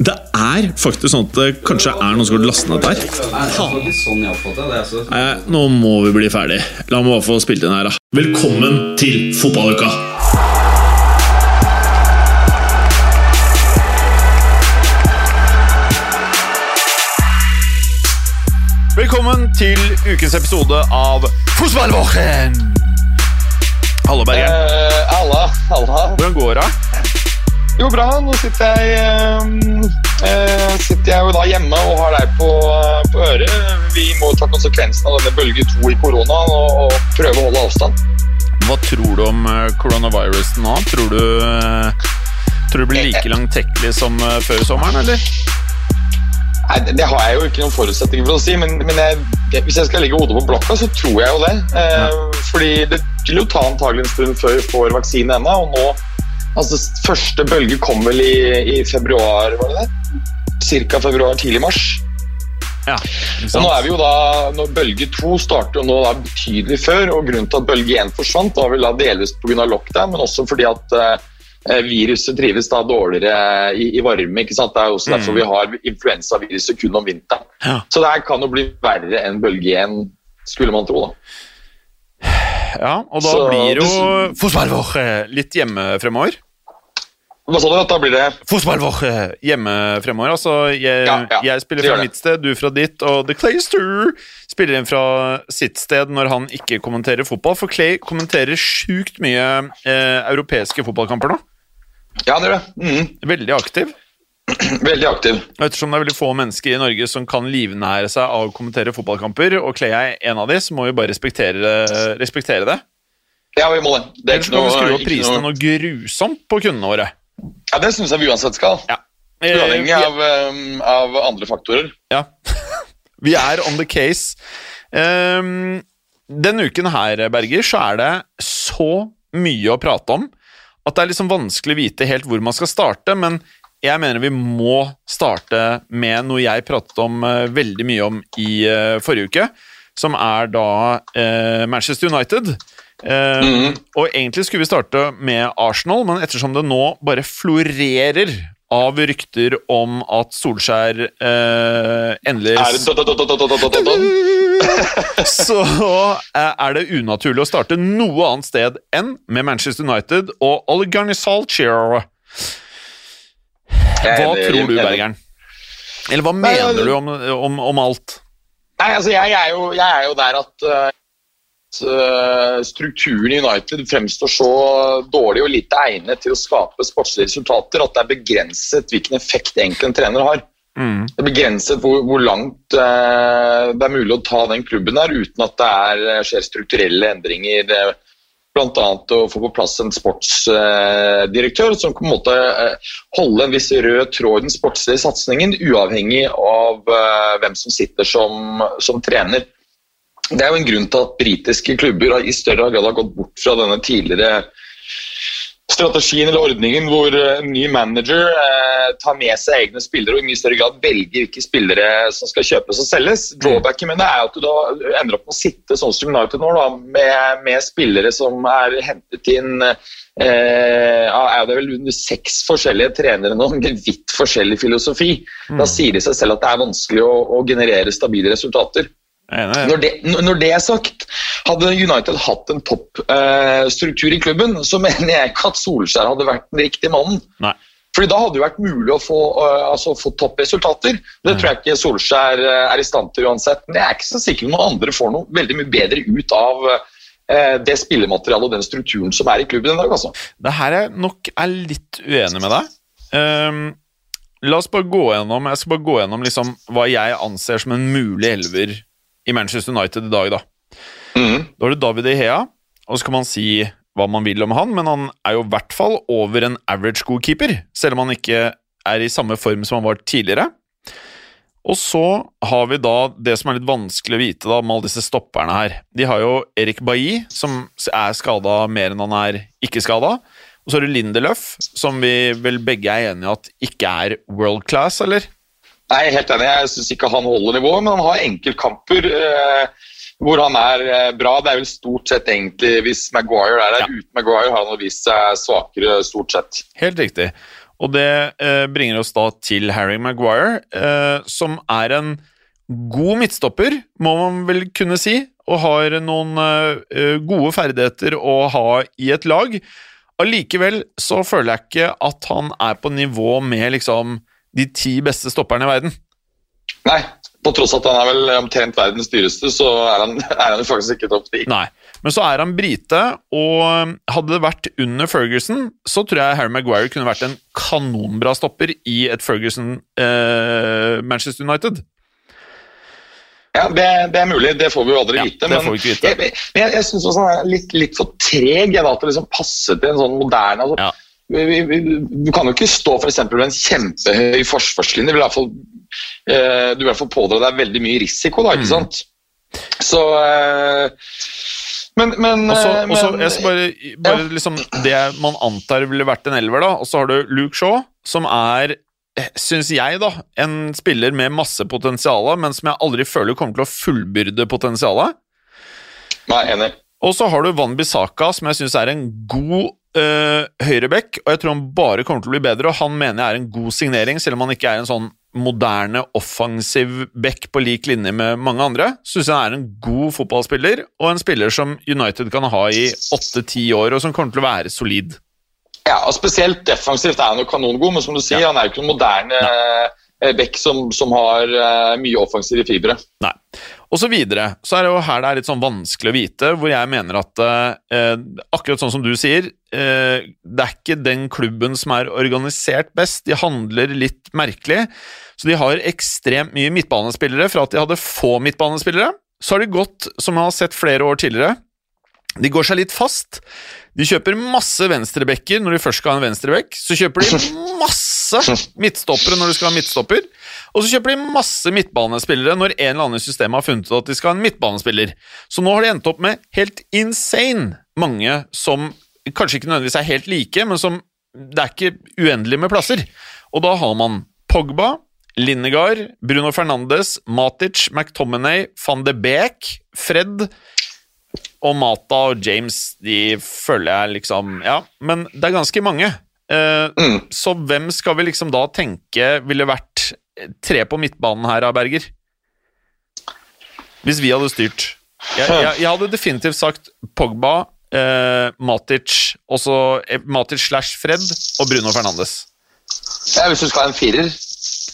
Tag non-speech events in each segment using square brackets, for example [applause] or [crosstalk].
Det er faktisk sånn at det kanskje er noen som har lastet ned der. Nei, nå må vi bli ferdig. La meg bare få spilt inn her, da. Velkommen til fotballuka! Velkommen til ukens episode av Fotballvåken! Hallo, Berger. Eh, alla, alla. Hvordan går det? Jo, bra. Nå sitter jeg, eh, eh, sitter jeg jo da hjemme og har deg på, på øret. Vi må ta konsekvensen av denne bølge to i korona og, og prøve å holde avstand. Hva tror du om koronaviruset nå? Tror du, eh, tror du blir like langtekkelig som eh, før sommeren, eller? Nei, det- Det har jeg jo ikke noen forutsetninger for å si, men, men jeg, hvis jeg skal legge hodet på blokka, så tror jeg jo det. Eh, Fordi det vil jo ta antagelig en stund før vi får vaksine ennå, og nå Altså, første bølge kom vel i, i februar, var det det? Cirka februar, tidlig mars. Ja, Og nå er vi jo da, når Bølge to starter jo nå da betydelig før, og grunnen til at bølge én forsvant, var vel da delvis pga. lockdown, men også fordi at eh, viruset trives da dårligere i, i varme. ikke sant? Det er jo også derfor vi har influensaviruset kun om vinteren. Ja. Så det her kan jo bli verre enn bølge én, skulle man tro. da. Ja, og da Så blir jo det- litt hjemme fremover. Hva sa du? Da blir det Fotballvåke hjemme fremover. Altså, jeg, Ja, ja, jeg spiller fra mitt sted, du fra ditt, og The Clayster spiller inn fra sitt sted når han ikke kommenterer fotball. For Clay kommenterer sjukt mye eh, europeiske fotballkamper nå. Ja, det gjør det. Mm. Veldig aktiv. [clears throat] Veldig aktiv. Ettersom det er veldig få mennesker i Norge som kan livnære seg av å kommentere fotballkamper, og kler jeg en av de, så må vi bare respektere, respektere det. Ja, vi må det. Det er Ellers kan vi skru opp prisene noe noe grusomt på kundene våre. Ja, Det syns jeg vi uansett skal. Ja. Uavhengig Eh, av, um, av andre faktorer. Ja. [laughs] Vi er on the case. Um, denne uken her, Berger, så er det så mye å prate om at det er liksom vanskelig å vite helt hvor man skal starte, men jeg mener vi må starte med noe jeg pratet om eh, veldig mye om i eh, forrige uke, som er da eh, Manchester United. Mm. Og egentlig skulle vi starte med Arsenal, men ettersom det nå bare florerer av rykter om at Solskjær eh, endelig så er det unaturlig å starte noe annet sted enn med Manchester United og Ole Gunnar Solskjær. Jeg er Hva tror du. Bergeren? Eller hva mener jeg- du om, om, om alt? Nei, altså jeg er jo, jeg er jo der at uh, strukturen i United fremstår så dårlig og lite egnet til å skape sportslige resultater at det er begrenset hvilken effekt egentlig en trener har. Mm. Det er begrenset hvor, hvor langt uh, det er mulig å ta den klubben der uten at det er, skjer strukturelle endringer. Uh, Bl.a. å få på plass en sportsdirektør som på en måte uh, holde en viss rød tråd i den sportslige satsingen, uavhengig av uh, hvem som sitter som, som trener. Det er jo en grunn til at britiske klubber i større grad har gått bort fra denne tidligere strategien eller ordningen hvor eh, en ny manager eh, tar med seg egne spillere og i mye større grad velger hvilke spillere som skal kjøpes og selges. Drawbacken med det er at du da ender opp med å sitte sånn som United nå, da, med, med spillere som er hentet inn eh, er det vel under seks forskjellige trenere nå med vidt forskjellig filosofi. Da sier de seg selv at det er vanskelig å, å generere stabile resultater. Jeg. Når det, når det er sagt, hadde United hatt en toppstruktur i klubben, så mener jeg ikke at Solskjær hadde vært den riktige mannen. Nei. Fordi Da hadde det vært mulig å få, uh, altså, få toppresultater. Det tror jeg ikke Solskjær uh, er i stand til uansett. Men jeg er ikke så sikker på om noen andre får noe veldig mye bedre ut av uh, det spillematerialet og den strukturen som er i klubben i dag. altså. Det her er nok er litt uenig med deg. Um, la oss bare gå gjennom Jeg skal bare gå gjennom liksom hva jeg anser som en mulig elver i Manchester United i dag. Da Mm. Da har du David Ihea, og så kan man si hva man vil om han, men han er jo i hvert fall over en average god keeper, selv om han ikke er i samme form som han var tidligere. Og så har vi da det som er litt vanskelig å vite da med alle disse stopperne her. De har jo Erik Bailly, som er skada mer enn han er ikke skada. Og så har du Lindeløf, som vi vel begge er enige at ikke er world class, eller? Nei, helt enig. Jeg syns ikke han holder nivået, men han har enkeltkamper eh, hvor han er eh, bra. Det er vel stort sett egentlig hvis Maguire er der. Ja. Uten Maguire har han vist seg svakere, stort sett. Helt riktig. Og det eh, bringer oss da til Harry Maguire, eh, som er en god midtstopper, må man vel kunne si, og har noen eh, gode ferdigheter å ha i et lag. Allikevel så føler jeg ikke at han er på nivå med liksom de ti beste stopperne i verden. Nei, på tross at han er vel omtrent verdens dyreste, så er han, [laughs] er han faktisk ikke topp ti. Nei. Men så er han brite, og hadde det vært under Ferguson, så tror jeg Harry Maguire kunne vært en kanonbra stopper i et Ferguson-Manchester United. Ja, det, det er mulig, det får vi jo aldri Ja, vite. men vi vite. jeg, jeg, jeg syns han er litt, litt for treg jeg, da, til å liksom passe til en sånn moderne altså, Ja. Vi, vi, vi, Du kan jo ikke stå eksempel, med en kjempehøy forsvarslinje. Du vil i hvert fall, eh, du vil i hvert fall pådra deg veldig mye risiko, da, ikke Mm. sant? Så eh, Men, men, også, eh, men- skal bare, bare liksom Det man antar ville vært en elver, da. Og så har du Luke Shaw, som er, syns jeg, da, en spiller med masse potensial, men som jeg aldri føler kommer til å fullbyrde potensialet. Nei, enig. Og så har du Van Bissaka, som jeg syns er en god uh, høyreback, og jeg tror han bare kommer til å bli bedre, og han mener jeg er en god signering, selv om han ikke er en sånn moderne, offensiv back på lik linje med mange andre. Syns jeg han er en god fotballspiller, og en spiller som United kan ha i åtte-ti år, og som kommer til å være solid. Ja, og Spesielt defensivt er han jo kanongod, men som du sier, Ja. han er jo ikke en moderne eh, back som, som har eh, mye offensive fibre. Nei. Og så videre. Så er det jo her det er litt sånn vanskelig å vite, hvor jeg mener at eh, akkurat sånn som du sier, eh, det er ikke den klubben som er organisert best. De handler litt merkelig. Så de har ekstremt mye midtbanespillere. Fra at de hadde få midtbanespillere, så har de gått, som jeg har sett flere år tidligere, de går seg litt fast. De kjøper masse venstrebekker når de først skal ha en venstrebekk. Så kjøper de [laughs] masse midtstoppere når de skal ha midtstopper. Og så kjøper de masse midtbanespillere når en eller annen system har funnet ut at de skal ha en midtbanespiller. Så nå har de endt opp med helt insane mange som kanskje ikke nødvendigvis er helt like, men som det er ikke uendelig med plasser. Og da har man Pogba, Linegar, Bruno Fernandes, Matic, McTominay, van de Beek, Fred og Mata og James, de føler jeg liksom Ja, men det er ganske mange. Eh, Mm. Så hvem skal vi liksom da tenke ville vært tre på midtbanen her, Berger? Hvis vi hadde styrt. Jeg, jeg, jeg hadde definitivt sagt Pogba, eh, Matic, også eh, Matic slash Fred og Bruno Fernandes. Ja, hvis du skal ha en firer,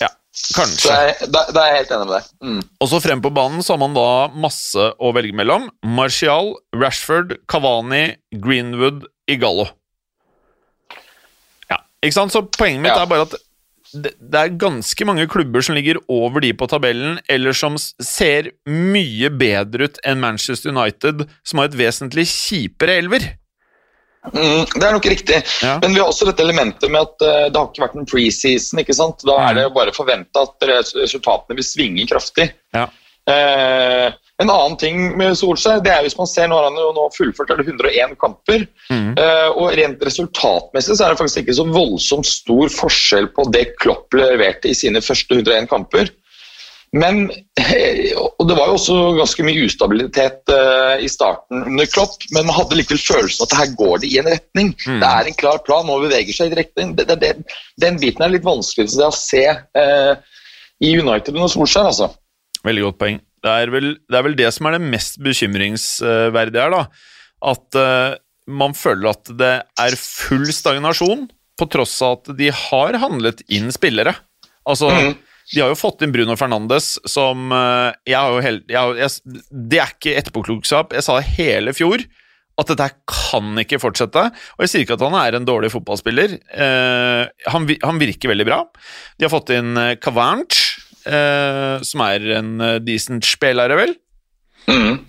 Ja, kanskje. er, da, da er jeg helt enig med deg. Mm. Og så frem på banen så har man da masse å velge mellom. Martial, Rashford, Cavani, Greenwood, Igallo. Ikke sant? Så poenget mitt Ja. er bare at det, det er ganske mange klubber som ligger over de på tabellen, eller som ser mye bedre ut enn Manchester United, som har et vesentlig kjipere elver. Mm, det er nok riktig. Ja. Men vi har også dette elementet med at uh, det har ikke vært noen preseason. ikke sant? Da er det jo bare forventa at resultatene vil svinge kraftig. Ja. Eh, en annen ting med Solskjær, det er hvis man ser nå har han jo nå fullført er det 101 kamper. Mhm. eh, og rent resultatmessig så er det faktisk ikke så voldsomt stor forskjell på det Klopp leverte i sine første 101 kamper. Men eh, og Det var jo også ganske mye ustabilitet eh, i starten under Klopp, men man hadde likevel følelsen at her går det i en retning. Mm. Det er en klar plan, nå beveger seg i retning. Det, det, den biten er litt vanskelig å se eh, i United under Solskjær. altså. Veldig godt poeng. Det er, vel, det er vel det som er det mest bekymringsverdige her, da. At uh, man føler at det er full stagnasjon, på tross av at de har handlet inn spillere. Altså, mm. de har jo fått inn Bruno Fernandes, som uh, jeg har jo hel, jeg, jeg, Det er ikke etterpåklokskap. Jeg sa det hele fjor. At dette her kan ikke fortsette. Og jeg sier ikke at han er en dårlig fotballspiller. Eh, han, han virker veldig bra. De har fått inn uh, Kavanch, eh, som er en eh, decent spiller, vel. Mm.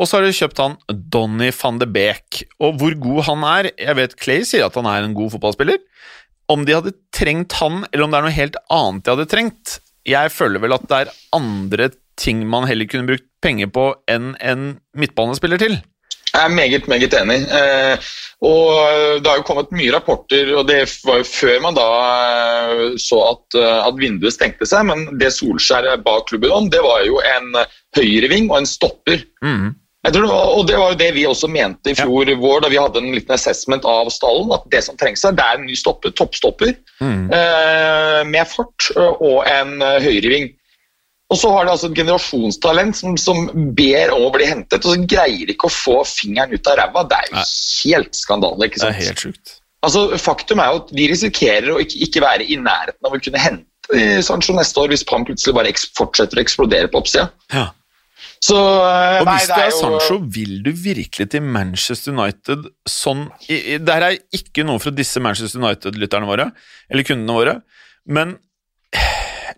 Og så har de kjøpt han Donny van de Beek. Og hvor god han er Jeg vet Clay sier at han er en god fotballspiller. om de hadde trengt han, eller om det er noe helt annet de hadde trengt. Jeg føler vel at det er andre ting man heller kunne brukt penger på enn en midtbanespiller til. Jeg er meget meget enig. Eh, og Det har jo kommet mye rapporter, og det var jo før man da eh, så at, eh, at vinduet stengte seg. Men det Solskjær ba klubben om, det var jo en høyreving og en stopper. Mm. Tror, og Det var jo det vi også mente i fjor ja. vår, da vi hadde en liten assessment av stallen. At det som trengs her, det er en ny stopper, toppstopper mm. eh, med fart og en høyreving. Og så har de altså et generasjonstalent som, som, ber om å bli hentet, og så greier ikke å få fingeren ut av ræva. Det er jo helt skandale. ikke sant? Det er helt sjukt. Altså, Faktum er jo at vi risikerer å ikke, ikke være i nærheten av å kunne hente Sancho neste år hvis han plutselig bare fortsetter å eksplodere på oppsida. Ja. Så, og hvis nei, det er, jo... Sancho, vil du virkelig til Manchester United sånn Det her er ikke noe fra disse Manchester United-lytterne våre, eller kundene våre, men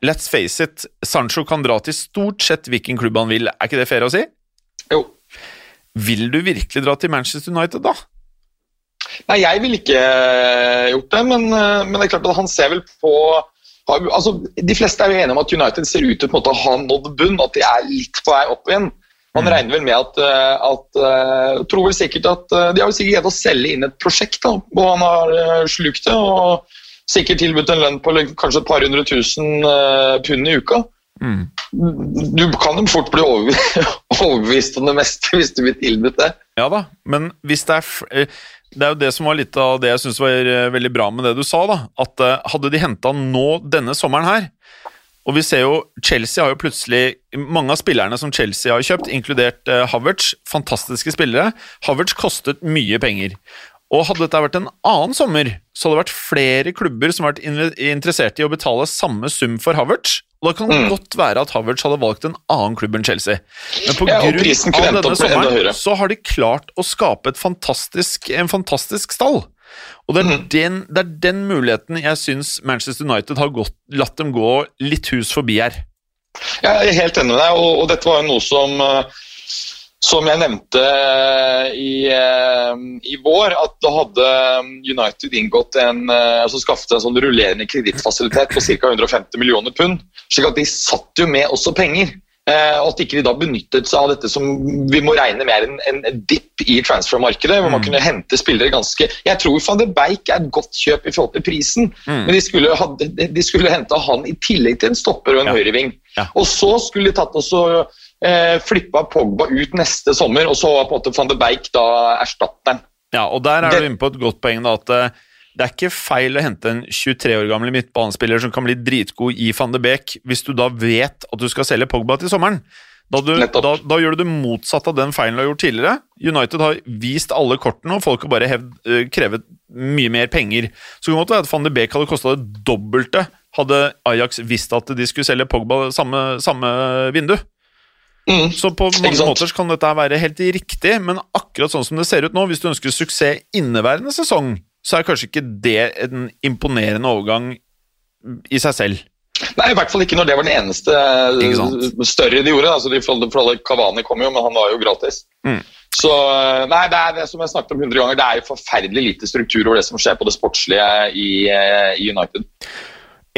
let's face it, Sancho kan dra til stort sett hvilken klubb han vil. Er ikke det fair å si? Jo. Vil du virkelig dra til Manchester United, da? Nei, jeg ville ikke eh, gjort det, men, eh, men, det er klart at han ser vel på altså, De fleste er jo enige om at United ser ut til å ha nådd bunn, at de er litt på vei opp igjen. Man mm. regner vel med at, eh, at tror vel sikkert at De har jo sikkert greid å selge inn et prosjekt, da, og han har slukt det. og Sikkert tilbudt en lønn på kanskje et par hundre tusen pund i uka. Mm. Du kan jo fort bli [laughs] overbevist om det meste [laughs] hvis du blir tilbudt det. Ja da, men hvis det er det er jo det som var litt av det jeg syns var eh, veldig bra med det du sa. da, At hadde de henta nå denne sommeren her Og vi ser jo Chelsea har jo plutselig Mange av spillerne som Chelsea har kjøpt, inkludert Havertz, fantastiske spillere. Havertz kostet mye penger. Og hadde dette vært en annen sommer, så hadde det vært flere klubber som hadde vært interessert i å betale samme sum for Havertz. Og det kan mm. godt være at Havertz hadde valgt en annen klubb enn Chelsea. Men på Ja, denne sommeren så har de klart å skape fantastisk, en fantastisk stall. Og det er, mm. den, det er den, muligheten jeg syns Manchester United har gått, latt dem gå litt hus forbi her. Jeg er helt enig med deg, og, og dette var jo noe som uh, som jeg nevnte eh, i, eh, i, vår, at da hadde United inngått en, eh, altså skaffet en sånn rullerende kredittfasilitet på ca. 150 millioner pund. slik at de satt jo med også penger. Og at ikke de da benyttet seg av dette som vi må regne med er en, en dip i transfermarkedet, hvor man mm. kunne hente spillere ganske Jeg tror van de Beik er et godt kjøp i forhold til prisen, mm. men de skulle, de skulle hente han i tillegg til en stopper og en ja. høyreving. Ja. Og så skulle de tatt også eh, flippa Pogba ut neste sommer, og så var på en måte van de Beik da erstatteren. Ja, og der er du inne på et godt poeng, da, at uh, det er ikke feil å hente en 23 år gammel midtbanespiller som kan bli dritgod i van de Beek, hvis du da vet at du skal selge Pogba til sommeren. Da, du, da, da, gjør du det motsatte av den feilen du har gjort tidligere. United har vist alle kortene, og folk har bare hevd, uh, krevet mye mer penger. Så det kan godt være at van de Beek hadde kosta det dobbelte hadde Ajax visst at de skulle selge Pogba samme, samme vindu. Mm. Så på mange måter kan dette være helt riktig, men akkurat sånn som det ser ut nå, hvis du ønsker suksess inneværende sesong, så er kanskje ikke det en imponerende overgang i seg selv. Nei, i hvert fall ikke når det var den eneste større de gjorde. Altså, de Frolle Kavani kom jo, men han var jo gratis. Mm. Så nei, det er det som jeg snakket om 100 ganger, det er jo forferdelig lite struktur over det som skjer på det sportslige i, eh, i United.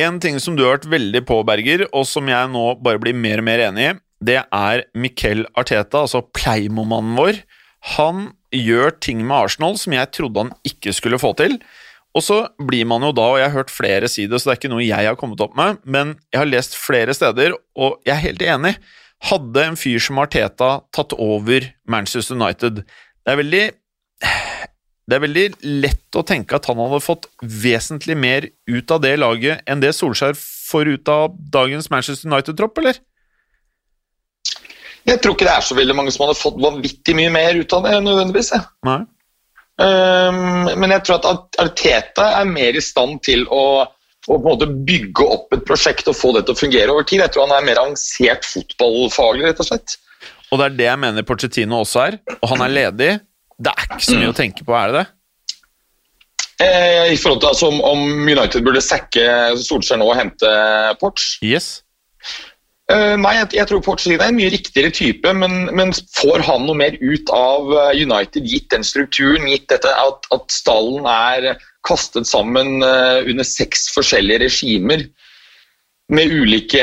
En ting som du har vært veldig på, Berger, og som jeg nå bare blir mer og mer enig i, det er Miquel Arteta, altså Pleimo-mannen vår. Han gjør ting med Arsenal som jeg trodde han ikke skulle få til. Og så blir man jo da, og jeg har hørt flere si det, så det er ikke noe jeg har kommet opp med, men jeg har lest flere steder, og jeg er helt enig. Hadde en fyr som Arteta tatt over Manchester United Det er veldig det er veldig lett å tenke at han hadde fått vesentlig mer ut av det laget enn det Solskjær får ut av dagens Manchester United-tropp, eller? Jeg tror ikke det er så veldig mange som hadde fått vanvittig mye mer ut av det nødvendigvis. Nei. Um, men jeg tror at Arteta er mer i stand til å, å bygge opp et prosjekt og få det til å fungere over tid. Jeg tror han er mer avansert fotballfaglig, rett og slett. Og det er det jeg mener Porcettino også er, og han er ledig. Det er ikke så mye å tenke på, er det det? Eh, I forhold til altså, om United burde sekke Solskjær nå og hente Porch? Yes. Uh, nei, jeg, jeg tror Pochettino er en mye riktigere type, men, men, får han noe mer ut av eh, United, gitt den strukturen, gitt dette at, at stallen er kastet sammen eh, under seks forskjellige regimer med ulike,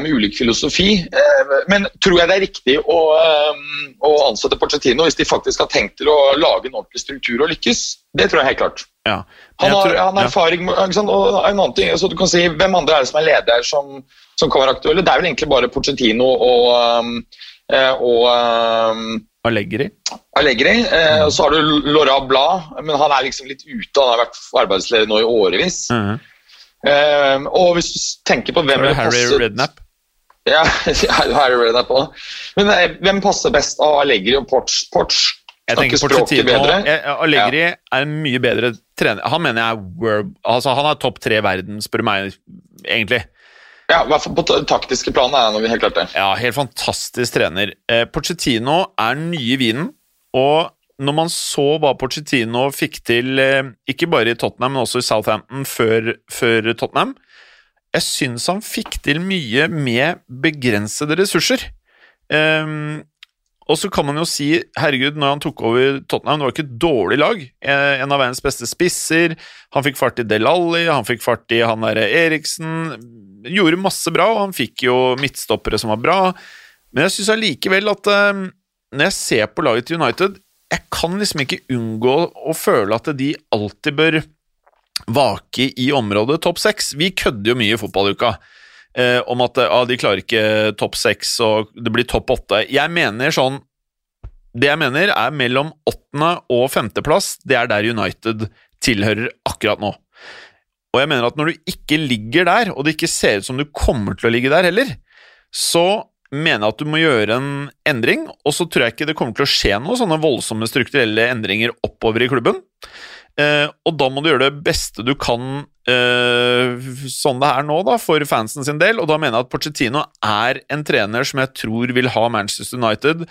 med ulik filosofi. Eh, Men tror jeg det er riktig å, eh, å ansette Porcetino hvis de faktisk har tenkt til å lage en ordentlig struktur og lykkes? Det tror jeg helt klart. Ja. Han har, tror- han har erfaring sant? Og en annen ting, så du kan si, Hvem andre er det som er leder som, som kan være aktuelle? Det er vel egentlig bare Porcetino og, eh, og Allegri. Allegri. Eh, og så har du Laura Blad, men han er liksom litt ute. Han har vært arbeidsleder nå i årevis. Mhm. Eh, og hvis du tenker på hvem Harry passet- Redknapp. Ja, [laughs] Harry Redknapp òg. Men nei, hvem passer best av Allegri og Porch? Porch Jeg tenker Porchettino. Allegri ja. Allegri er en mye bedre trener. Han mener jeg er world, altså Han er topp tre i verden, spør du meg, egentlig. Ja, hvert fall på ta- taktiske planet er han helt klart det. Ja, helt fantastisk trener. Eh, Pochettino er nye i vinen, og når man så hva Pochettino fikk til, eh, ikke bare i Tottenham, men også i Southampton før, før Tottenham Jeg syns han fikk til mye med begrensede ressurser. Um, og så kan man jo si, herregud, når han tok over Tottenham, det var ikke et dårlig lag. Eh, En av verdens beste spisser. Han fikk fart i Del Alli, han fikk fart i han derre Eriksen. Gjorde masse bra, og han fikk jo midtstoppere som var bra. Men jeg syns allikevel at um, når jeg ser på laget til United, jeg kan liksom ikke unngå å føle at de alltid bør vake i området topp seks. Vi kødder jo mye i fotballuka eh, om at ah, de klarer ikke topp seks og det blir topp åtte. Jeg mener sånn Det jeg mener, er mellom åttende og femteplass. Det er der United tilhører akkurat nå. Og jeg mener at når du ikke ligger der, og det ikke ser ut som du kommer til å ligge der heller, så mener at du må gjøre en endring, og så tror jeg ikke det kommer til å skje noe sånne voldsomme strukturelle endringer oppover i klubben. Eh, og da må du gjøre det beste du kan eh, sånn det er nå, da, for fansen sin del. Og da mener jeg at Pochettino er en trener som jeg tror vil ha Manchester United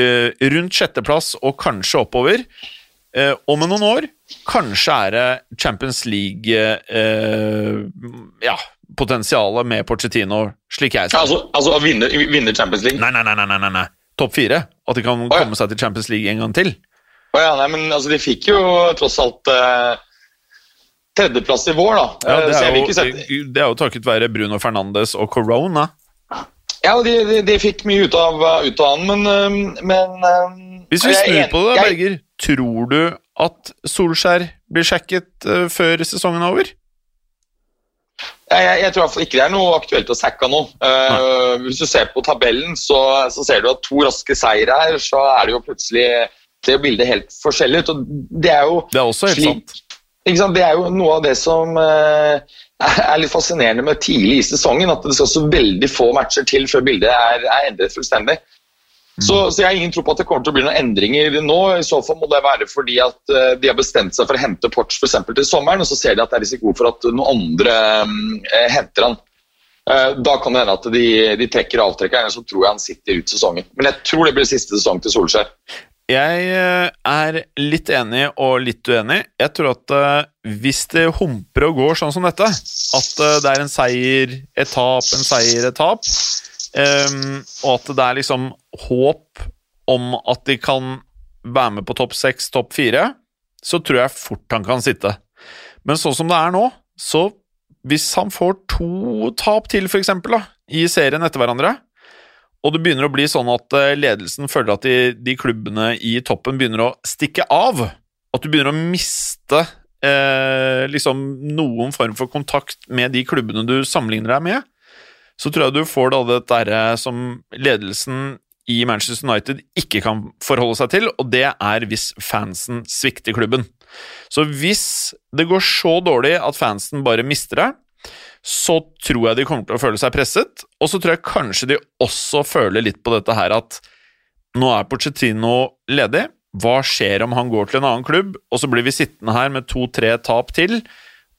eh, rundt sjetteplass og kanskje oppover. Eh, om noen år kanskje er det Champions League-potensialet med Pochettino, slik jeg ser det. Altså, altså å vinne, vinne Champions League? Nei, nei, nei, nei, nei, nei. Topp fire. At de kan ja. komme seg til Champions League en gang til. Å ja, nei, men altså, de fikk jo tross alt eh, tredjeplass i vår, da. Ja, Eh, det, er jo, sette... det er jo takket være Bruno Fernandes og corona. Ja, de, de, de fikk mye ut av, ut av han, men, eh, men eh, Hvis vi snur på det, jeg- Berger, tror du at Solskjær blir sjekket eh, før sesongen er over? Jeg, jeg, tror ikke det er noe aktuelt å sacke nå. Uh, hvis du ser på tabellen, så, så ser du at to raske seire her, så er det jo plutselig det bildet helt forskjellig ut. og Det er jo Det er også helt sant? Det er jo noe av det som uh, er litt fascinerende med tidlig i sesongen. At det skal så veldig få matcher til før bildet er, er endret fullstendig. Så, så jeg har ingen tro på at det kommer til å bli noen endringer nå. I så fall må det være fordi at eh, de har bestemt seg for å hente Porch for eksempel til sommeren, og så ser de at det er risiko for at noen andre eh, henter han. Eh, da kan det hende at de, de trekker avtrekkeren, så tror jeg han sitter ut sesongen. Men jeg tror det blir siste sesong til Solskjær. Jeg eh, er litt enig og litt uenig. Jeg tror at hvis det humper og går sånn som dette, at det er en seier, et tap, en seier, et tap, og at det er liksom håp om at de kan være med på topp seks, topp fire, så tror jeg fort han kan sitte. Men sånn som det er nå, så hvis han får to tap til, for eksempel, i serien etter hverandre, og det begynner å bli sånn at eh, ledelsen føler at de, de klubbene i toppen begynner å stikke av. At du begynner å miste eh, liksom noen form for kontakt med de klubbene du sammenligner deg med. Så tror jeg du får da det derre som ledelsen i Manchester United ikke kan forholde seg til, og det er hvis fansen svikter klubben. Så hvis det går så dårlig at fansen bare mister det, så tror jeg de kommer til å føle seg presset, og så tror jeg kanskje de også føler litt på dette her at nå er Pochettino ledig, hva skjer om han går til en annen klubb, og så blir vi sittende her med to-tre tap til?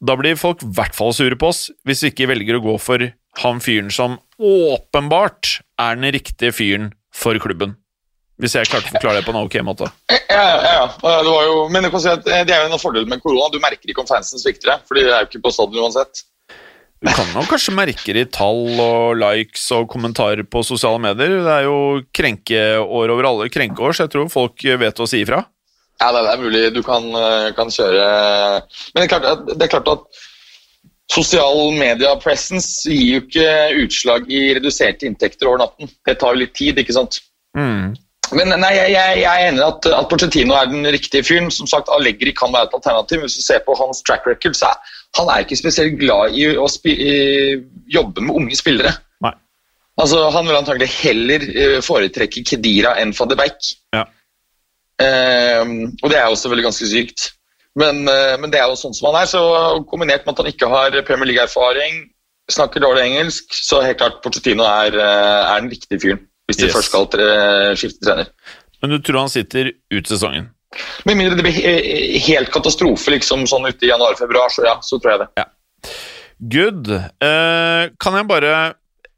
Da blir folk i hvert fall sure på oss, hvis vi ikke velger å gå for han fyren som åpenbart er den riktige fyren for klubben. Hvis jeg klarte å forklare det på en ok måte. Ja, ja, ja. Det var jo, men at det er jo en av fordelene med korona. Du merker ikke om fansen svikter deg, fordi det er jo ikke på stadion uansett. Du kan nok kanskje merke det i tall og likes og kommentarer på sosiale medier. Det er jo krenkeår over alle krenkeår, så jeg tror folk vet å si ifra. Ja, det er mulig du kan, eh, kan kjøre Men det er klart, at- det er klart at sosial media-presence gir jo ikke utslag i reduserte inntekter over natten. Det tar jo litt tid, ikke sant? Mm. Men nei, jeg, jeg, jeg er enig i at, at Porcetino er den riktige fyren. Som sagt, Allegri kan være et alternativ. Hvis du ser på hans track record, så er han er ikke spesielt glad i å jobbe med unge spillere. Nei. Altså, Han vil antagelig heller eh, foretrekke Kedira enn van de Beek. Ja. Ehm, og det er også veldig ganske sykt. Men, eh, men det er jo sånn som han er. så Kombinert med at han ikke har Premier League-erfaring, snakker dårlig engelsk, så helt klart Porcetino er, eh, er den riktige fyren. Hvis de Yes. først skal skifte trener. Men du tror han sitter ut sesongen? Med mindre det blir helt katastrofe liksom sånn ute i januar-februar, så ja, så tror jeg det. Good. Uh, kan jeg bare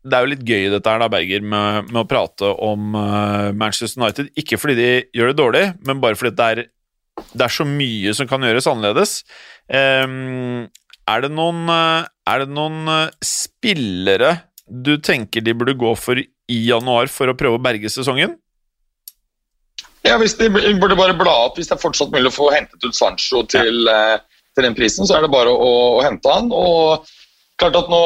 Det er jo litt gøy dette her da, Berger, med, med å prate om uh, Manchester United. Ikke fordi de gjør det dårlig, men bare fordi det er, det er så mye som kan gjøres annerledes. Eh, er det noen, eh, er det noen eh, spillere du tenker de burde gå for i januar for å prøve å berge sesongen? Ja, hvis De burde bare bla opp hvis det er fortsatt mulig å få hentet ut Sancho til, ja. til den prisen, så er det bare å, å hente han. og klart at nå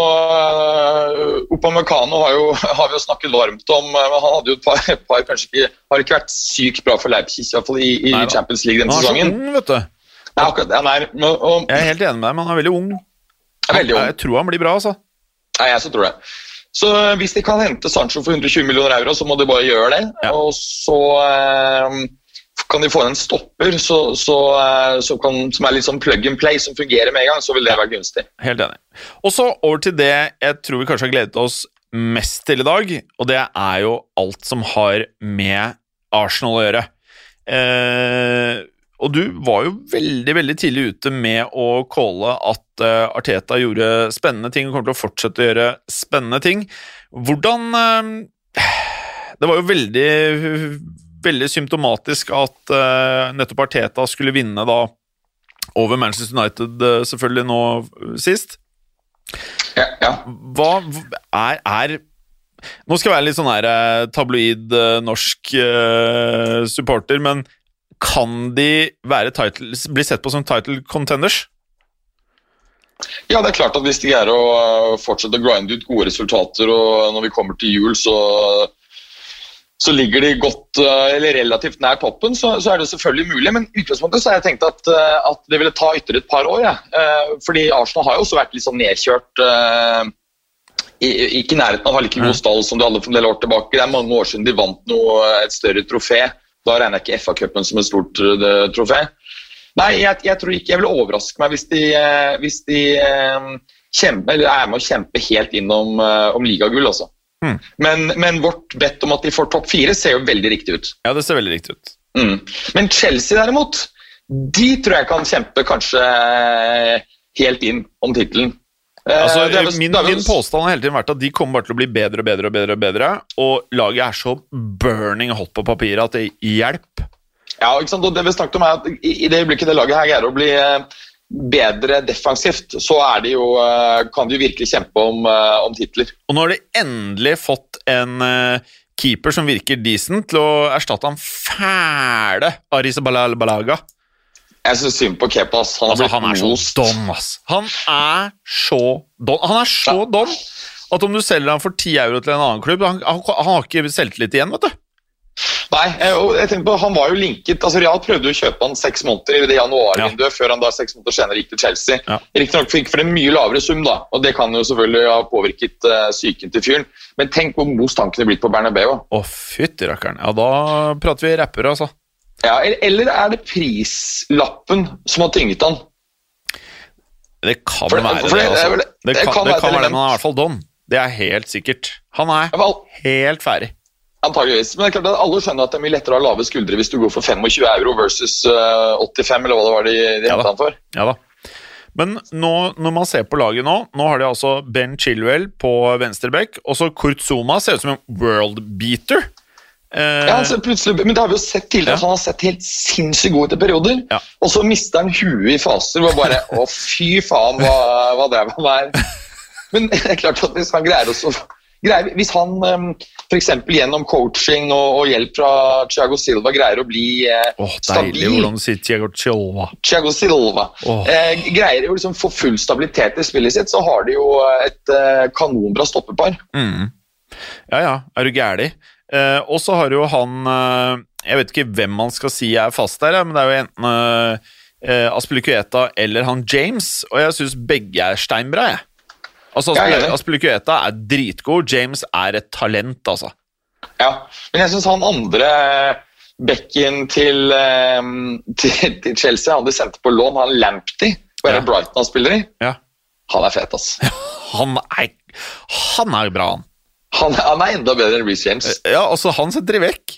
Opamecano Upamecano har, jo, [laughs] har vi jo snakket varmt om, eh, han hadde jo et par, et par kanskje ikke, har ikke vært sykt bra for Leipzig, i hvert fall i, i Nei. Champions League denne Han er så ung, vet du. Nei, akkurat. Han er, men- og, Jeg er helt enig med deg, men han er veldig ung. er veldig ung. Jeg tror han blir bra, altså. Nei, jeg så tror det. Så eh, hvis de kan hente Sancho for 120 millioner euro, så må de bare gjøre det. Ja. Og så eh, kan de få inn en stopper så, så, eh, så kan, som er litt sånn plug and play, som fungerer med en gang, så vil det være gunstig. Helt enig. Og så over til det jeg tror vi kanskje har gledet oss mest til i dag, og det er jo alt som har med Arsenal å gjøre. Eh, og du var jo veldig veldig tidlig ute med å calle at eh, Arteta gjorde spennende ting og kommer til å fortsette å gjøre spennende ting. Hvordan eh, Det var jo veldig, veldig symptomatisk at eh, nettopp Arteta skulle vinne da over Manchester United eh, selvfølgelig nå sist. Ja, ja. Hva er, er Nå skal jeg være litt sånn her eh, tabloid norsk uh, supporter, men kan de title, bli sett på som title contenders? ja, det er klart at hvis de greier å fortsette å grinde ut gode resultater, og når vi kommer til jul, så så ligger de godt, eh, eller relativt nær toppen, så, så er det selvfølgelig mulig. Men utgangspunktet så har jeg tenkt at, eh, at det ville ta ytterligere et par år. Ja. Eh, Fordi Arsenal har jo også vært litt sånn nedkjørt. Ikke i nærheten av å ha like god stall som de hadde for en del år tilbake. Det er mange år siden de vant noe, et større trofé. Da regner jeg ikke FA-cupen som et stort trofé. Nei, jeg, jeg tror ikke jeg vil overraske meg hvis de, hvis de kjemper, eller er med å kjempe helt innom om ligagull, altså. Hmm. Men, men vårt bedt om at de får topp fire, ser jo veldig riktig ut. Ja, det ser veldig riktig ut. Mm. Men Chelsea derimot, de tror jeg kan kjempe kanskje helt inn om tittelen. Eh, Altså, er min, er min påstand har hele tiden vært at de kommer bare til å bli bedre og bedre og bedre, og bedre, og laget er så burning hot på papiret at det hjelper. Ja, ikke sant? Og det vi snakket om er at I i det øyeblikket det laget her greier å bli eh, bedre defensivt, så er de jo, eh, kan de jo virkelig kjempe om, eh, om titler. Og nå har de endelig fått en eh, keeper som virker decent, til å erstatte han fæle Arisabalaga. Jeg syns synd på Kepa. Han Altså, han er så dom, ass. Han er så dom. Han er så dom at om du selger han for 10 euro til en annen klubb Han, han, han har ikke selvtillit igjen, vet du. Nei, jeg, tenkte på, Han var jo linket altså Real prøvde jo å kjøpe han seks måneder i det januarvinduet, før han da seks måneder senere gikk til Chelsea. Ja. Riktignok fikk for en mye lavere sum, da, og det kan jo selvfølgelig ha påvirket uh, psyken til fyren. Men tenk hvor most han kunne blitt på Bernabeu. Å, fytti rakkeren. Ja, da prater vi rappere, altså. Ja, eller- er det prislappen som har tynget han? Det kan For- være for det, det er altså. Det det kan, kan det være kan være det, men han er i hvert fall dom. Det er helt sikkert. Han er helt ferdig. Antageligvis. Men det er klart at alle skjønner at det er mye lettere å ha lave skuldre hvis du går for 25 euro versus eh, 85, eller hva det var de, de Ja hentet han for. Ja da. Men nå, når man ser på laget nå, nå har de altså Ben Chilwell på venstreback, og så Kurt Zuma ser ut som en world beater. Eh, Ja, altså, plutselig, men det har vi jo sett tidligere, Ja. at han har sett helt sinnssykt god ut i perioder. Ja. Og så mister han huet i faser hvor bare Å, fy faen, hva, hva drev han med? [laughs] Men det er klart at hvis han greier å greier, Hvis han um, f.eks. gjennom coaching og, hjelp fra Thiago Silva greier å bli oh, stabil Deilig hvordan du sier Thiago Silva. Thiago Silva. Oh. Eh, greier å liksom få full stabilitet i spillet sitt, så har de jo et eh, kanonbra stoppepar. Mm. Ja ja, er du? Eh, og så har jo han Jeg vet ikke hvem man skal si er fast der, men det er jo enten eh Aspilicueta eller han James, og jeg syns begge er steinbra, jeg. Altså, Aspilicueta er dritgod, James er et talent, altså. Ja, men jeg syns han andre bekken til, til, til, Chelsea hadde sendte på lån, han Lamptey, er det ja. Brighton han spiller i? Ja. Han er fet, ass. [laughs] han, er, han er bra, han. Han, han, er enda bedre enn Reece James. Ja, altså, han setter de vekk.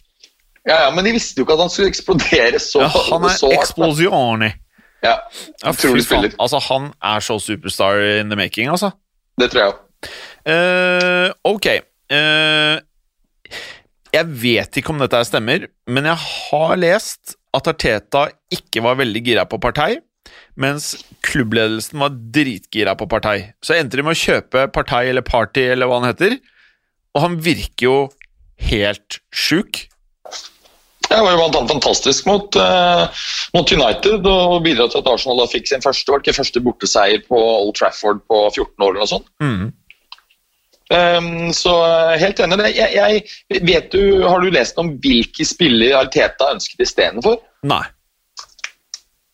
Ja, ja, Men de visste jo ikke at han skulle eksplodere så ja, Han er eksplosioni. Ja, utrolig spiller. Altså, han er så superstar in the making, altså. Det tror jeg òg. Uh, ok. Uh, jeg vet ikke om dette stemmer, men jeg har lest at Arteta ikke var veldig gira på Partei, mens klubbledelsen var dritgira på Partei. Så endte de med å kjøpe Partei eller Party eller hva han heter, og han virker jo helt sjuk. Det var jo annet fantastisk mot, uh, mot United og bidra til at Arsenal da fikk sin første var ikke første borteseier på Old Trafford på 14 år. eller noe sånt. Mm. Um, så eh, helt enig. Jeg, jeg, vet du, Har du lest om hvilke spillere Ariteta ønsket istedenfor? Nei.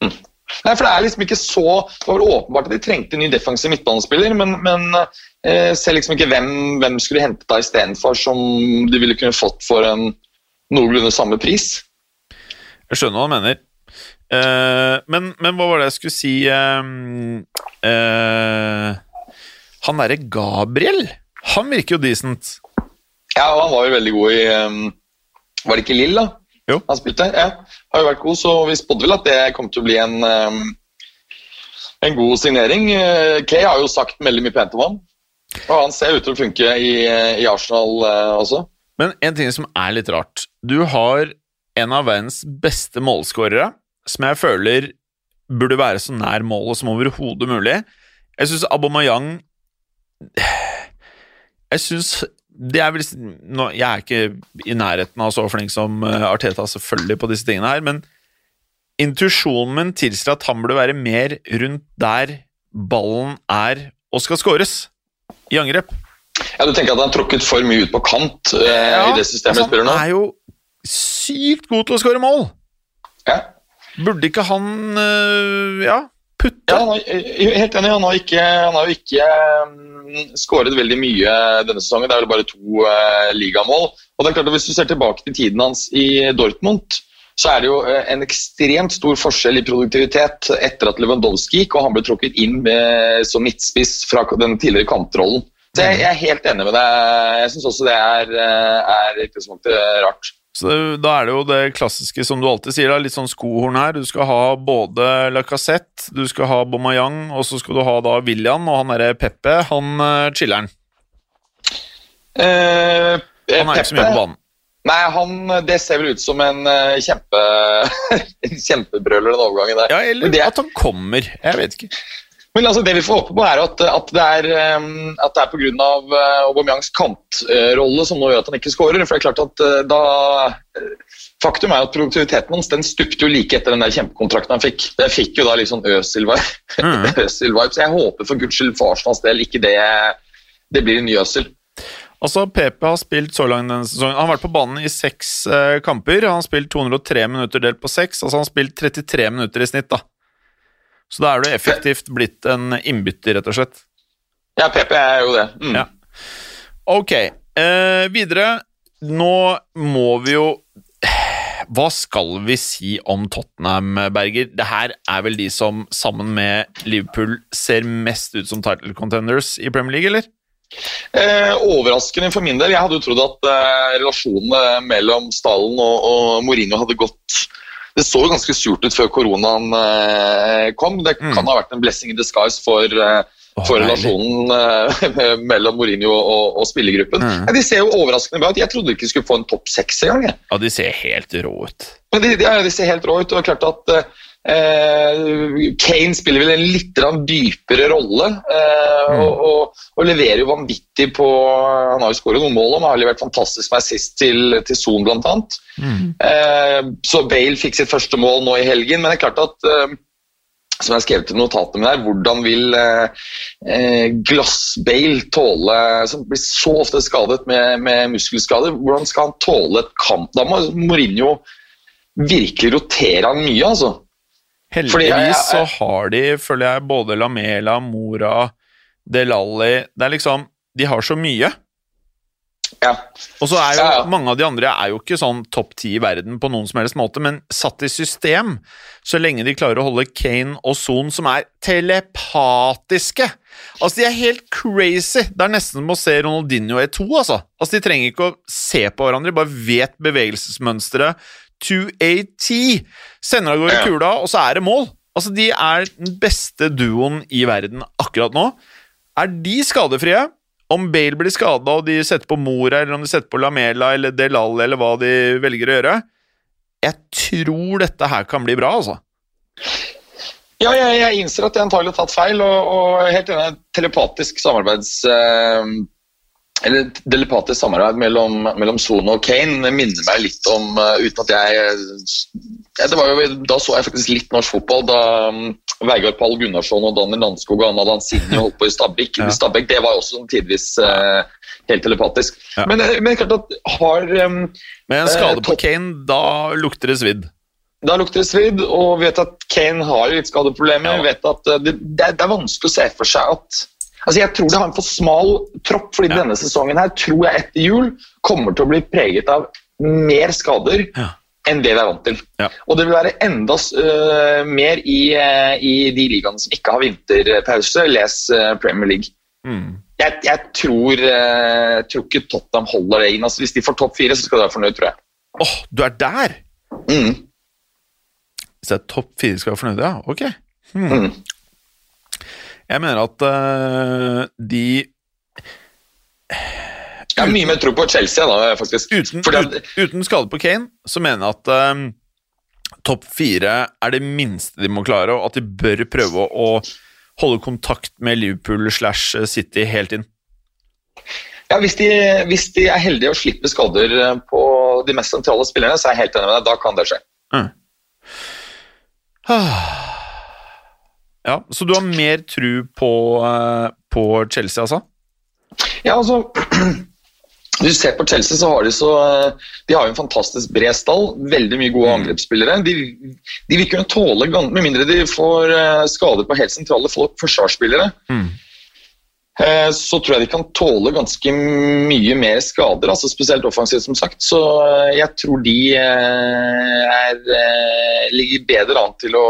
Mm. Nei, for Det er liksom ikke så Det var åpenbart at de trengte en ny defensiv midtbanespiller, men, men eh, ser liksom ikke hvem, hvem skulle hente deg istedenfor, som de ville kunne fått for en noenlunde samme pris. Jeg skjønner hva du mener. Uh, men, men, hva var det jeg skulle si uh, uh, Han derre Gabriel, han virker jo decent. Ja, og han var jo veldig god i um, Var det ikke Lill, da? Jo. Han spilte, ja. Har jo vært god, så vi spådde vel at det kom til å bli en, um, en god signering. Kay har jo sagt veldig mye pent om ham, og han ser ut til å funke i, i Arsenal uh, også. Men en ting som er litt rart. Du har en av verdens beste målskårere, som jeg føler burde være så nær målet som overhodet mulig. Jeg syns Abomayang Jeg syns det er vel, nå, Jeg er ikke i nærheten av så flink som eh, Arteta selvfølgelig på disse tingene her, men intuisjonen min tilsier at han burde være mer rundt der ballen er og skal skåres, i angrep. Ja, Du tenker at han har tråkket for mye ut på kant eh, ja, i det systemet altså? Han er jo sykt god til å skåre mål! Ja. Burde ikke han uh, ja, putte? Ja, han er, helt enig. Han har, ikke, han har ikke um, skåret veldig mye denne sesongen. Det er vel bare to uh, ligamål. Og det er klart at Hvis du ser tilbake til tiden hans i Dortmund, så er det jo uh, en ekstremt stor forskjell i produktivitet etter at Lewandowski gikk og han ble trukket inn med, som midtspiss fra den tidligere kantrollen. Så jeg, jeg er helt enig med deg. Jeg syns også det er, uh, er utgangspunktet rart. Så Da er det jo det klassiske som du alltid sier, da, litt sånn skohorn her. Du skal ha både Lacassette, du skal ha Bomayang, og så skal du ha da William og han derre Peppe, han uh, chiller'n. Eh, han er ikke så mye på banen. Nei, han, det ser vel ut som en kjempe [laughs] kjempebrøler, den overgangen der. Ja, eller det, at han kommer. Jeg vet ikke. Men altså, det vi får håpe på, er at, at det er, at det er pga. Uh, Aubameyangs kantrolle som nå gjør at han ikke skårer. For det er klart at uh, da uh, Faktum er at produktiviteten hans den stupte jo like etter den der kjempekontrakten han fikk. Det fikk jo da litt sånn Øsil-vibe. Mm. [laughs] så jeg håper for guds skyld for Arsenals del ikke det, det blir en ny Øsil. Altså, PP har spilt så langt denne sesongen. Han har vært på banen i seks eh, kamper. Han har spilt 203 minutter delt på seks. Altså, han har spilt 33 minutter i snitt, da. Så da er du effektivt blitt en innbytter, rett og slett. Ja, PP er jo det. Mm. Ja. Ok, eh, videre. Nå må vi jo Hva skal vi si om Tottenham, Berger? Det her er vel de som sammen med Liverpool ser mest ut som title contenders i Premier League, eller? Eh, overraskende for min del. Jeg hadde jo trodd at eh, relasjonene mellom Stallen og, og Mourinho hadde gått det så jo ganske surt ut før koronaen eh, kom. Det mm. kan ha vært en blessing in disguise for, eh, for relasjonen eh, [laughs] mellom Mourinho og, og spillergruppen. Mm. Ja, de ser jo overraskende bra ut. Jeg trodde de ikke skulle få en topp seks engang. Ja, de ser helt rå ut. Men de, de, de, ser helt rå ut. og klart at Kane spiller vel en litt dypere rolle, eh, mm. og, og, og, leverer jo vanvittig på Han har jo skåret noen mål, og har levert fantastisk med assist til, til Son bl.a. Mm. Eh, så Bale fikk sitt første mål nå i helgen, men det er klart at eh, som jeg har skrevet i notatene mine her, hvordan vil eh, eh Glass-Bale tåle Som blir så ofte skadet med, med, muskelskader, hvordan skal han tåle et kamp? Da må Mourinho virkelig rotere han mye, altså. Heldigvis så har de, føler jeg, både Lamela, Mora, Delalli Det er liksom De har så mye. Ja. Og så er jo ja, ja. mange av de andre er jo ikke sånn topp ti i verden på noen som helst måte, men satt i system, så lenge de klarer å holde Kane og Son, som er telepatiske Altså, de er helt crazy. Det er nesten som å se Ronaldinho E2, altså. Altså, De trenger ikke å se på hverandre, de bare vet bevegelsesmønsteret to a T. Sender av gårde kula, og så er det mål. Altså, De er den beste duoen i verden akkurat nå. Er de skadefrie? Om Bale blir skada og de setter på Mora, eller om de setter på Lamela eller Delal, eller hva de velger å gjøre Jeg tror dette her kan bli bra, altså. Ja, jeg, jeg innser at jeg antagelig har tatt feil, og, og helt enig telepatisk samarbeids... Eh, eller telepatisk samarbeid mellom, mellom Sone og Kane minner meg litt om uh, Uten at jeg det var jo, Da så jeg faktisk litt norsk fotball. Da um, Vegard Pall Gunnarsson og Daniel Landskog og Anna Lanzini holdt på i Stabæk. [laughs] Ja. Stabæk det var også tidvis uh, helt telepatisk. Ja. Men, eh, men klart at har um, Med en skade på Kane, da lukter det svidd? Da lukter det svidd, og vi vet at Kane har litt skadeproblemer. Ja. Vi vet at det, det, er vanskelig å se for seg at Altså jeg tror det har en for smal tropp, fordi ja. denne sesongen her tror jeg etter jul kommer til å bli preget av mer skader ja. enn det vi er vant til. Ja. Og det vil være enda uh, mer i, uh, i, de ligaene som ikke har vinterpause, les uh, Premier League. Mm. Jeg, jeg, tror, jeg, tror, ikke Tottenham holder det inn. Altså, hvis de får topp fire, så skal de være fornøyd, tror jeg. Åh, oh, du er der? Mm. Hvis det er topp fire skal være fornøyd, ja? Ok. Hmm. Mm. Jeg mener at uh, de Jeg har mye mer tro på Chelsea, da, faktisk. Uten, uten, uten skade på Kane, så mener jeg at um, topp fire er det minste de må klare, og at de bør prøve å holde kontakt med Liverpool slash City helt inn. Ja, hvis de, hvis de, er heldige og slipper skader på de mest sentrale spillerne, så er jeg helt enig med deg. Da kan det skje. Mm. Ja, Så du har mer tru på, uh, på Chelsea, altså? Ja, altså [clears throat] Hvis du ser på Chelsea, så har de så De har jo en fantastisk bred stall. Veldig mye gode mm. angrepsspillere. De, de vil kunne tåle, med mindre de får uh, skader på helt sentrale forsvarsspillere. Mm. Eh, så tror jeg de kan tåle ganske mye mer skader, altså spesielt offensivt, som sagt. Så eh, jeg tror de eh, er, ligger bedre an til å,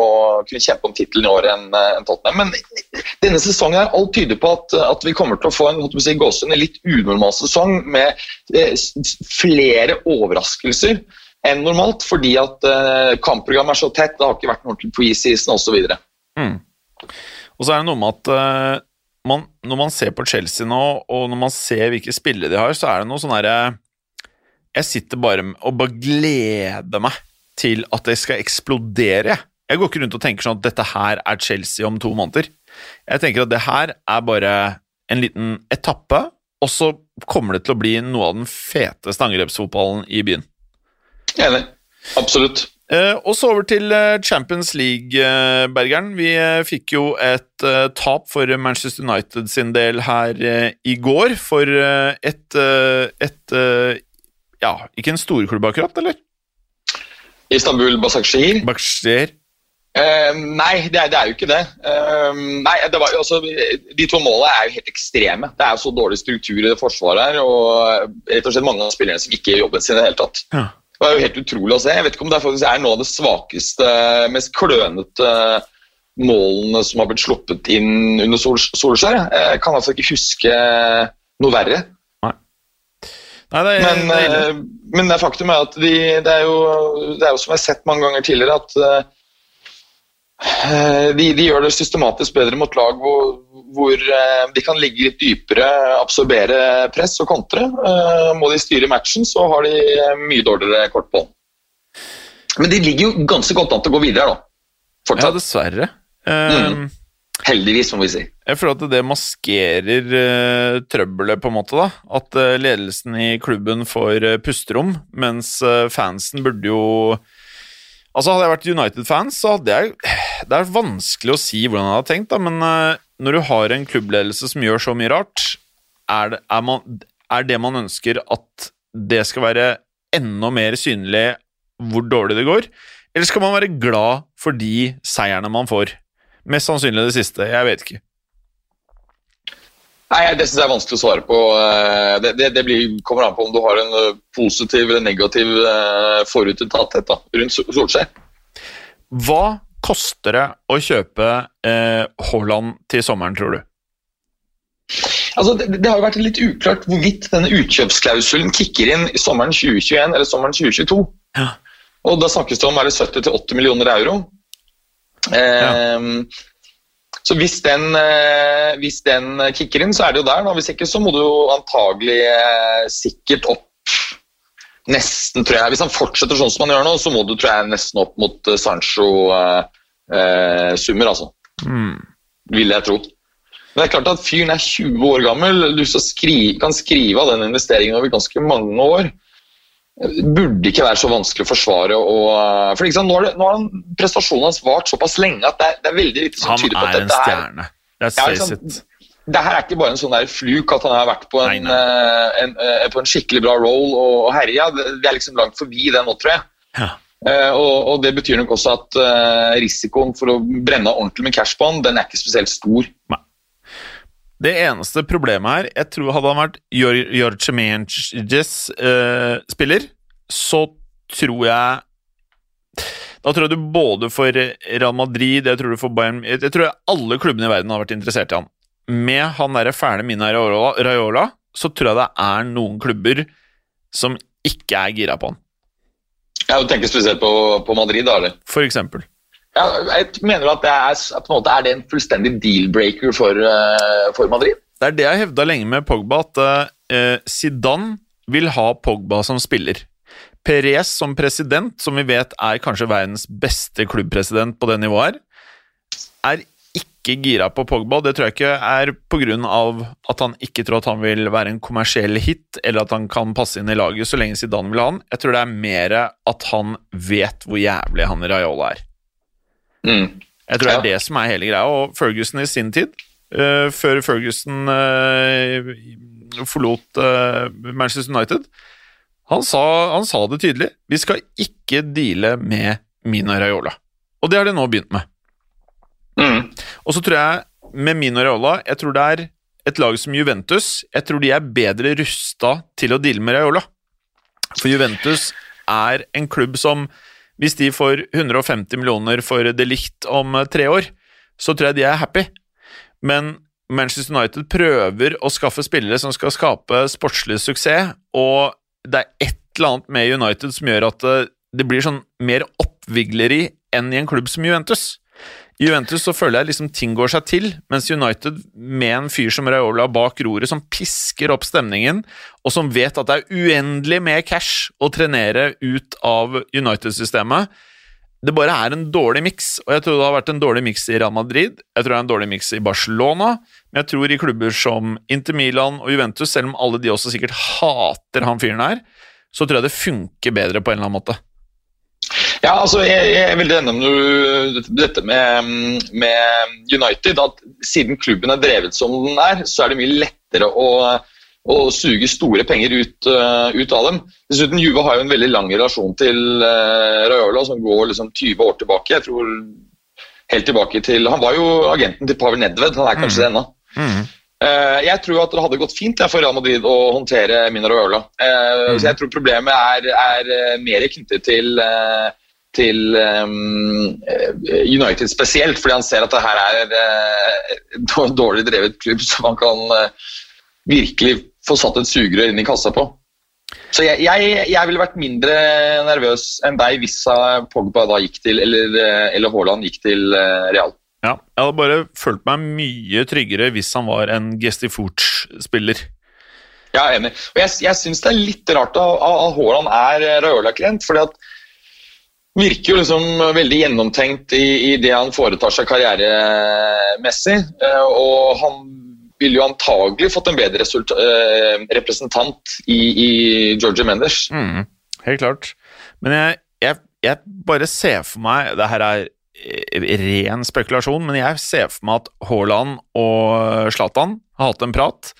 å kunne kjempe om tittelen i år enn Tottenham. Men denne sesongen her, alt tyder på at, at vi kommer til å få en, si, en litt unormal sesong med flere overraskelser enn normalt, fordi at kampprogrammet er så tett, det har ikke vært noe ordentlig preseason osv. Mm. Og så er det noe med at man, når man ser på Chelsea nå, og når man ser hvilke spillere de har, så er det noe sånn herre Jeg sitter bare og bare gleder meg til at det skal eksplodere. Jeg går ikke rundt og tenker sånn at dette her er Chelsea om to måneder. Jeg tenker at det her er bare en liten etappe, og så kommer det til å bli noe av den feteste angrepsfotballen i byen. Enig. Absolutt. Eh, og så over til eh, Champions League, eh. Vi fikk jo et tap for Manchester United sin del her i går. For et, et Ja, ikke en storklubb akkurat, eller? Istanbul Basakshir? Basakshir. Uh, nei, det er, det er, jo ikke det. Uh, nei, det var, altså, De to målene er jo helt ekstreme. Det er jo så dårlig struktur i det forsvaret her, og rett og slett mange av spillerne som ikke gjør jobben sin i det hele tatt. Ja. Det var jo helt utrolig å se. Jeg vet ikke om det faktisk er noe av det svakeste, mest klønete målene som har blitt sluppet inn under Sol Solskjær. Jeg kan altså ikke huske noe verre. Nei. Nei, det er, men, det er eh, men det faktum er at de, det, er jo, det er jo som jeg har sett mange ganger tidligere, at uh, de, de, gjør det systematisk bedre mot lag hvor, hvor de kan ligge litt dypere, absorbere press og kontre. Uh, må de styre matchen, så har de mye dårligere kort på. Men de ligger jo ganske godt an til å gå videre, da. Ja, dessverre. Mm. Mm. Heldigvis, må vi si. Jeg føler at det maskerer uh, trøbbelet, på en måte. da At uh, ledelsen i klubben får uh, pusterom, mens eh, fansen burde jo Altså Hadde jeg vært United-fans, så hadde jeg Det er vanskelig å si hvordan jeg hadde tenkt, da, men eh, når du har en klubbledelse som gjør så mye rart, er det, er, man, er det man ønsker at det skal være enda mer synlig hvor dårlig det går? Eller skal man være glad for de seierne man får? Mest sannsynlig det siste. Jeg vet ikke. Nei, Det synes jeg er vanskelig å svare på. Eh, Det, det, det blir, kommer an på om du har en eh, positiv eller negativ eh, forutinntatthet rundt Sol- Solskjær. Hva koster det å kjøpe eh, Haaland til sommeren, tror du? Altså, det, det har jo vært litt uklart hvorvidt denne utkjøpsklausulen kicker inn i sommeren 2021 eller sommeren 2022. Ja. Og da snakkes det om er det 70-80 millioner euro. Ehm, Så hvis den, eh, hvis den kicker inn, så er det jo der. Da. Hvis ikke så må du jo antagelig eh, sikkert opp nesten, tror jeg. Hvis han fortsetter sånn som han gjør nå, så må du tror jeg, nesten opp mot eh, Sancho-summer, altså. Mm. Vil jeg tro. Men det er klart at fyren er 20 år gammel, du så skri, kan skrive av den investeringen over ganske mange år. Burde ikke være så vanskelig å forsvare. Og, for liksom, nå, har prestasjonen hans vart såpass lenge at det er, det er veldig lite som tyder på at dette er Han er en stjerne. Let's face it. Det her er ikke bare en sånn der fluk at han har vært på en, Nei, nei. eh, en, eh, på en skikkelig bra roll og, og herja. Det er liksom langt forbi det nå, tror jeg. Ja. Uh, og, og det betyr nok også at uh, risikoen for å brenne ordentlig med cash på han, den er ikke spesielt stor. Nei. Det eneste problemet her Jeg tror hadde han vært Jor- Jorge Menges eh, spiller, så tror jeg Da tror jeg du både for Real Madrid Jeg tror du for Bayern jeg tror alle klubbene i verden har vært interessert i han. Med han derre fæle Mina Raiola, Raiola, så tror jeg det er noen klubber som ikke er gira på han, Ja, Du tenker spesielt på, på Madrid. da, eller? for eksempel. Ja, jeg mener at det er, på en måte er det en fullstendig deal-breaker for, eh, for Madrid. Det er det jeg hevda lenge med Pogba, at eh, Zidane vil ha Pogba som spiller. Perez som president, som vi vet er kanskje verdens beste klubbpresident på det nivået her, er ikke gira på Pogba. Det tror jeg ikke er pga. at han ikke tror at han vil være en kommersiell hit, eller at han kan passe inn i laget så lenge Zidane vil ha han. Jeg tror det er mer at han vet hvor jævlig han Raiola er. Mm. Jeg tror det er det som er hele greia. Og Ferguson i sin tid, uh, før Ferguson uh, forlot uh, Manchester United, han sa, han sa det tydelig. Vi skal ikke deale med Mina Raiola. Og det har de nå begynt med. Mm. Og så tror jeg, med Mino Raiola, jeg tror det er et lag som Juventus Jeg tror de er bedre rusta til å deale med Raiola. For Juventus er en klubb som Hvis de får 150 millioner for De likt om eh, tre år, så tror jeg de er happy. Men Manchester United prøver å skaffe spillere som skal skape sportslig suksess, og det er et eller annet med United som gjør at eh, det blir sånn mer oppvigleri enn i en klubb som Juventus. I Juventus så føler jeg liksom ting går seg til, mens United med en fyr som Raiola bak roret, som pisker opp stemningen, og som vet at det er uendelig med cash å trenere ut av United-systemet, det bare er en dårlig miks. Og jeg tror det har vært en dårlig miks i Real Madrid, jeg tror det er en dårlig miks i Barcelona, men jeg tror i klubber som Inter Milan og Juventus, selv om alle de også sikkert hater han fyren her, så tror jeg det funker bedre på en eller annen måte. Ja, altså, jeg, jeg er veldig enig med dette med, med United. At siden klubben er drevet som den er, så er det mye lettere å, å suge store penger ut, uh, ut av dem. Dessuten, Juve har jo en veldig lang relasjon til uh, Raiola, som går liksom 20 år tilbake. Jeg tror helt tilbake til Han var jo agenten til Pavel Nedved, han er kanskje det ennå. Eh, jeg tror at det hadde gått fint for Real Madrid å håndtere Mina Raiola. Eh, så jeg tror problemet er, er mer knyttet til eh, til um, United spesielt, fordi han ser at det her er uh, [laughs] en dårlig drevet klubb som han kan uh, virkelig få satt et sugerør inn i kassa på. Så jeg, jeg, jeg ville vært mindre nervøs enn deg hvis Pogba da gikk til, eller, eller Haaland gikk til Real. Ja, jeg hadde bare følt meg mye tryggere hvis han var en Gestifort-spiller. Jeg er enig. Og jeg, jeg syns det er litt rart at at Haaland er Raiola-klient. fordi at virker jo liksom veldig gjennomtenkt i, i det han foretar seg karrieremessig. Eh, og han ville jo antagelig fått en bedre eh, representant i, i Georgie Menders. Mm, helt klart. Men jeg, jeg, jeg, bare ser for meg Det her er ren spekulasjon, men jeg ser for meg at Haaland og Zlatan har hatt en prat.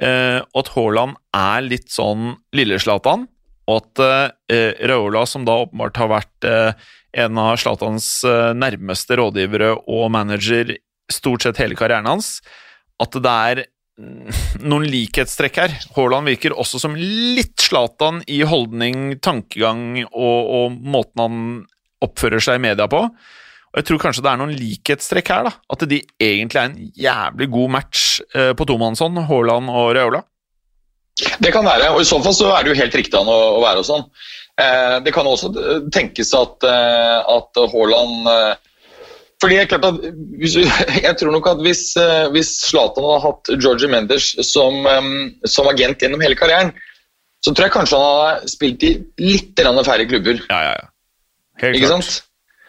Og at Haaland er litt sånn lille-Zlatan, og at eh, Raola, som da åpenbart har vært eh, en av Zlatans nærmeste rådgivere og manager stort sett hele karrieren hans, at det er noen likhetstrekk her. Haaland virker også som litt Zlatan i holdning, tankegang og, og måten han oppfører seg i media på. Og jeg tror kanskje det er noen likhetstrekk her. da, At de egentlig er en jævlig god match eh, på tomannshånd, Haaland og Reola. Det kan være, og i så fall så er det jo helt riktig an å, å være sånn. Eh, det kan også tenkes at, eh, at Haaland eh, fordi Jeg, klart at, [laughs] jeg tror nok at hvis, eh, hvis Zlatan hadde hatt Georgie Mendes som, eh, som, agent gjennom hele karrieren, så tror jeg kanskje han hadde spilt i litt færre klubber. Ja, ja, ja. Helt Ikke klart. sant?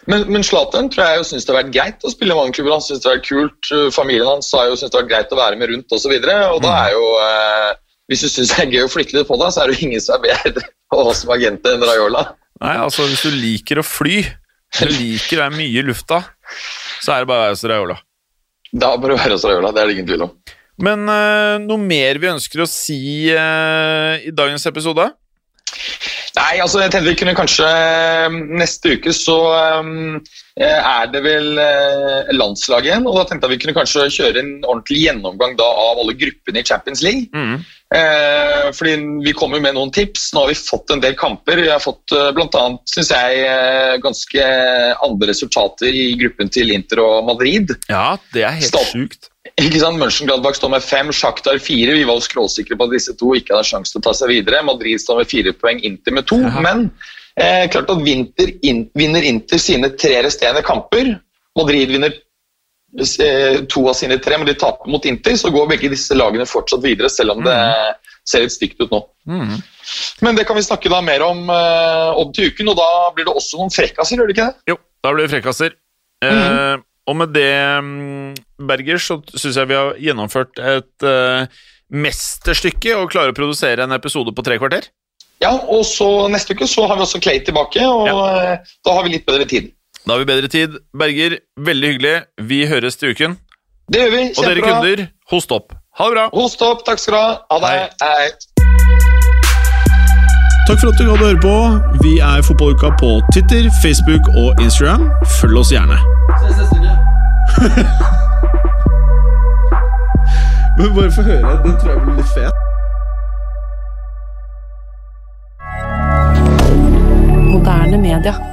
Men, men Zlatan tror jeg jo syns det har vært greit å spille i mange klubber. Han syns det har vært kult. Familien hans har jo syntes det har vært greit å være med rundt osv. Og, så og da mm. er jo eh, Hvis du syns det er gøy å flytte litt på deg, så er det jo ingen som er bedre på oss som agenter enn Raiola. Nei, altså hvis du liker å fly, du liker å være mye i lufta, så er det bare å være hos Raiola. Da bør du være hos Raiola, det er det ingen tvil om. Men uh, noe mer vi ønsker å si uh, i dagens episode? Nei, altså jeg tenkte vi kunne kanskje eh, Neste uke så um, er det vel uh, landslaget igjen. Og da tenkte jeg vi kunne kanskje kjøre en ordentlig gjennomgang da av alle gruppene i Champions League. Mm. Uh, fordi vi kommer med noen tips. Nå har vi fått en del kamper. Vi har fått uh, bl.a. syns jeg ganske andre resultater i gruppen til Inter og Madrid. Ja, det er helt Start sjukt. Ikke sant? Mönchengladbach står med fem, Sjaktar fire. Vi var jo skråsikre på at disse to ikke hadde sjanse til å ta seg videre. Madrid står med fire poeng, Inter med to. Ja. Men eh, klart at Winter in, vinner Inter sine tre resterende kamper. Madrid vinner eh, to av sine tre, men de taper mot Inter. Så går begge disse lagene fortsatt videre, selv om mm. det ser litt stygt ut nå. Mm. Men det kan vi snakke da mer om, uh, om til uken, og da blir det også noen frekkaser, gjør det ikke det? Jo, da blir det frekkaser. Mm. Uh, og med det, mm, Berger, så syns jeg vi har gjennomført et uh, mesterstykke og klarer å produsere en episode på tre kvarter. Ja, og så neste uke så har vi også Clay tilbake, og ja. da har vi litt bedre tid. Da har vi bedre tid. Berger, veldig hyggelig. Vi høres til uken. Det gjør vi. Kjempebra. Og dere kunder, host opp. Ha det bra. Host opp. Takk skal du ha. Ha det. Hei. Hei. Takk for at du hadde høre på. Vi er Fotballuka på Twitter, Facebook og Instagram. Følg oss gjerne. Se, [laughs] se. Men bare få høre. Den tror jeg blir litt fet. Moderne media.